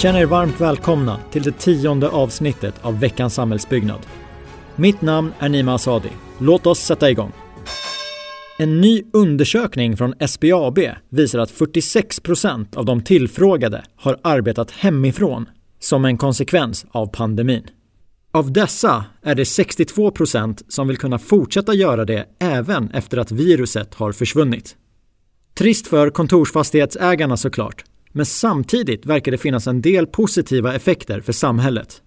Känn er varmt välkomna till det tionde avsnittet av veckans samhällsbyggnad. Mitt namn är Nima Asadi. Låt oss sätta igång. En ny undersökning från SBAB visar att 46 procent av de tillfrågade har arbetat hemifrån som en konsekvens av pandemin. Av dessa är det 62 procent som vill kunna fortsätta göra det även efter att viruset har försvunnit. Trist för kontorsfastighetsägarna såklart, men samtidigt verkar det finnas en del positiva effekter för samhället.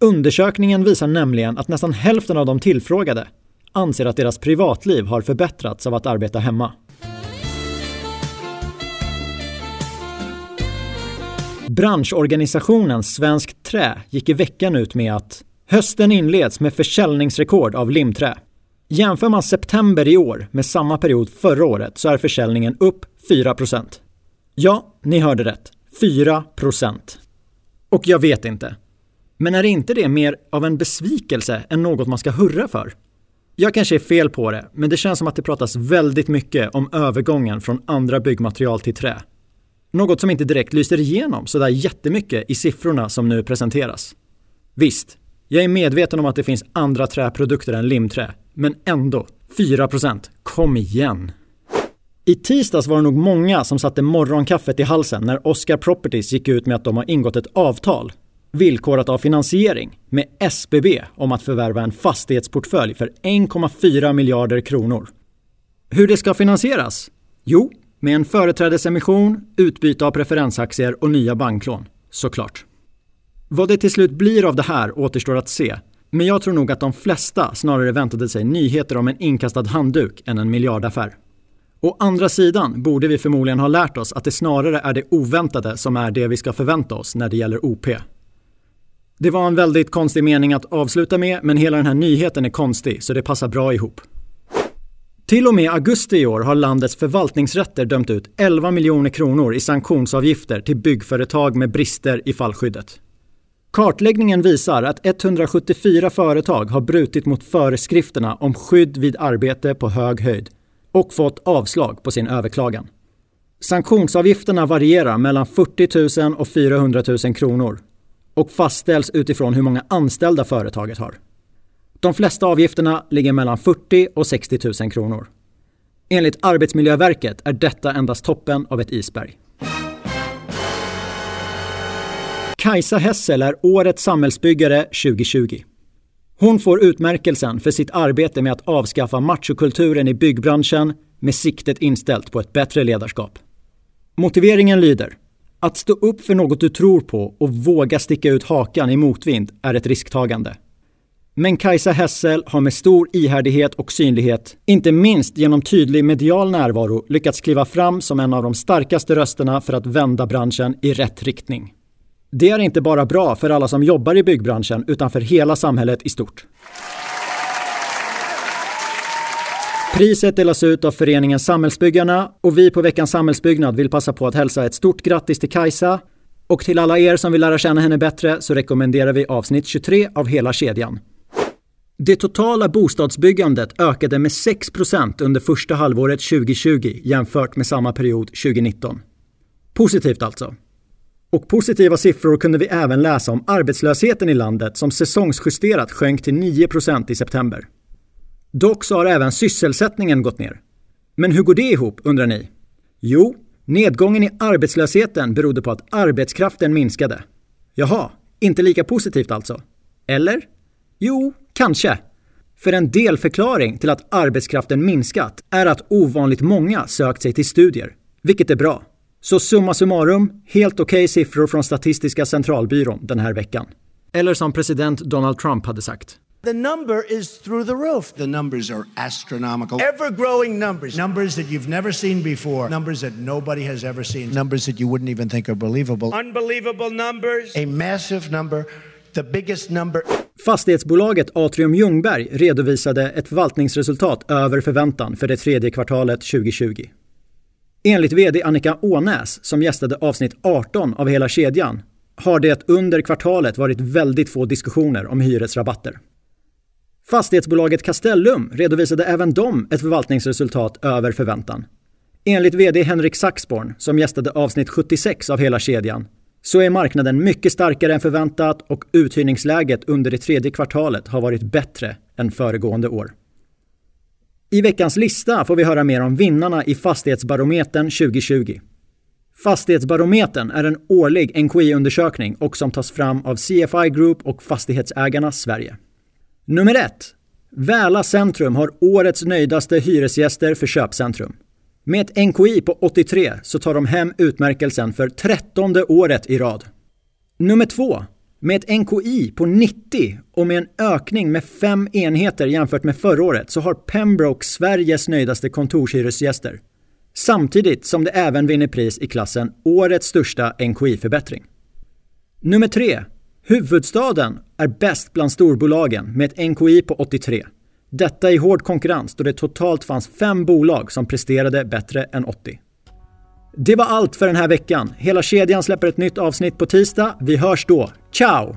Undersökningen visar nämligen att nästan hälften av de tillfrågade anser att deras privatliv har förbättrats av att arbeta hemma. Branschorganisationen Svenskt Trä gick i veckan ut med att hösten inleds med försäljningsrekord av limträ. Jämför man september i år med samma period förra året så är försäljningen upp 4 Ja, ni hörde rätt. 4 procent. Och jag vet inte. Men är inte det mer av en besvikelse än något man ska hurra för? Jag kanske är fel på det, men det känns som att det pratas väldigt mycket om övergången från andra byggmaterial till trä. Något som inte direkt lyser igenom sådär jättemycket i siffrorna som nu presenteras. Visst, jag är medveten om att det finns andra träprodukter än limträ, men ändå, 4% Kom igen! I tisdags var det nog många som satte morgonkaffet i halsen när Oscar Properties gick ut med att de har ingått ett avtal, villkorat av finansiering, med SBB om att förvärva en fastighetsportfölj för 1,4 miljarder kronor. Hur det ska finansieras? Jo, med en företrädesemission, utbyte av preferensaktier och nya banklån, såklart. Vad det till slut blir av det här återstår att se, men jag tror nog att de flesta snarare väntade sig nyheter om en inkastad handduk än en miljardaffär. Å andra sidan borde vi förmodligen ha lärt oss att det snarare är det oväntade som är det vi ska förvänta oss när det gäller OP. Det var en väldigt konstig mening att avsluta med, men hela den här nyheten är konstig, så det passar bra ihop. Till och med augusti i år har landets förvaltningsrätter dömt ut 11 miljoner kronor i sanktionsavgifter till byggföretag med brister i fallskyddet. Kartläggningen visar att 174 företag har brutit mot föreskrifterna om skydd vid arbete på hög höjd och fått avslag på sin överklagan. Sanktionsavgifterna varierar mellan 40 000 och 400 000 kronor och fastställs utifrån hur många anställda företaget har. De flesta avgifterna ligger mellan 40 och 60 000 kronor. Enligt Arbetsmiljöverket är detta endast toppen av ett isberg. Kajsa Hessel är Årets samhällsbyggare 2020. Hon får utmärkelsen för sitt arbete med att avskaffa machokulturen i byggbranschen med siktet inställt på ett bättre ledarskap. Motiveringen lyder att stå upp för något du tror på och våga sticka ut hakan i motvind är ett risktagande. Men Kajsa Hessel har med stor ihärdighet och synlighet, inte minst genom tydlig medial närvaro, lyckats kliva fram som en av de starkaste rösterna för att vända branschen i rätt riktning. Det är inte bara bra för alla som jobbar i byggbranschen utan för hela samhället i stort. Priset delas ut av föreningen Samhällsbyggarna och vi på veckans samhällsbyggnad vill passa på att hälsa ett stort grattis till Kajsa. Och till alla er som vill lära känna henne bättre så rekommenderar vi avsnitt 23 av Hela kedjan. Det totala bostadsbyggandet ökade med 6% under första halvåret 2020 jämfört med samma period 2019. Positivt alltså. Och positiva siffror kunde vi även läsa om arbetslösheten i landet som säsongsjusterat sjönk till 9% i september. Dock så har även sysselsättningen gått ner. Men hur går det ihop, undrar ni? Jo, nedgången i arbetslösheten berodde på att arbetskraften minskade. Jaha, inte lika positivt alltså? Eller? Jo, kanske. För en delförklaring till att arbetskraften minskat är att ovanligt många sökt sig till studier, vilket är bra. Så summa summarum, helt okej okay siffror från Statistiska centralbyrån den här veckan. Eller som president Donald Trump hade sagt. The number is through the roof. The numbers are astronomical. Ever growing numbers. Numbers that you've never seen before. Numbers that nobody has ever seen. Numbers that you wouldn't even think are believable. Unbelievable numbers. A massive number. The biggest number. Fastighetsbolaget Atrium Ljungberg redovisade ett förvaltningsresultat över förväntan för det tredje kvartalet 2020. Enligt VD Annika Ånäs, som gästade avsnitt 18 av Hela kedjan, har det under kvartalet varit väldigt få diskussioner om hyresrabatter. Fastighetsbolaget Castellum redovisade även de ett förvaltningsresultat över förväntan. Enligt VD Henrik Saxborn, som gästade avsnitt 76 av Hela kedjan, så är marknaden mycket starkare än förväntat och uthyrningsläget under det tredje kvartalet har varit bättre än föregående år. I veckans lista får vi höra mer om vinnarna i Fastighetsbarometern 2020. Fastighetsbarometern är en årlig NKI-undersökning och som tas fram av CFI Group och Fastighetsägarna Sverige. Nummer 1. Väla Centrum har årets nöjdaste hyresgäster för köpcentrum. Med ett NKI på 83 så tar de hem utmärkelsen för trettonde året i rad. Nummer 2. Med ett NKI på 90 och med en ökning med 5 enheter jämfört med förra året så har Pembroke Sveriges nöjdaste kontorshyresgäster. Samtidigt som det även vinner pris i klassen Årets största NKI-förbättring. Nummer 3. Huvudstaden är bäst bland storbolagen med ett NKI på 83. Detta i hård konkurrens då det totalt fanns fem bolag som presterade bättre än 80. Det var allt för den här veckan. Hela kedjan släpper ett nytt avsnitt på tisdag. Vi hörs då. Ciao!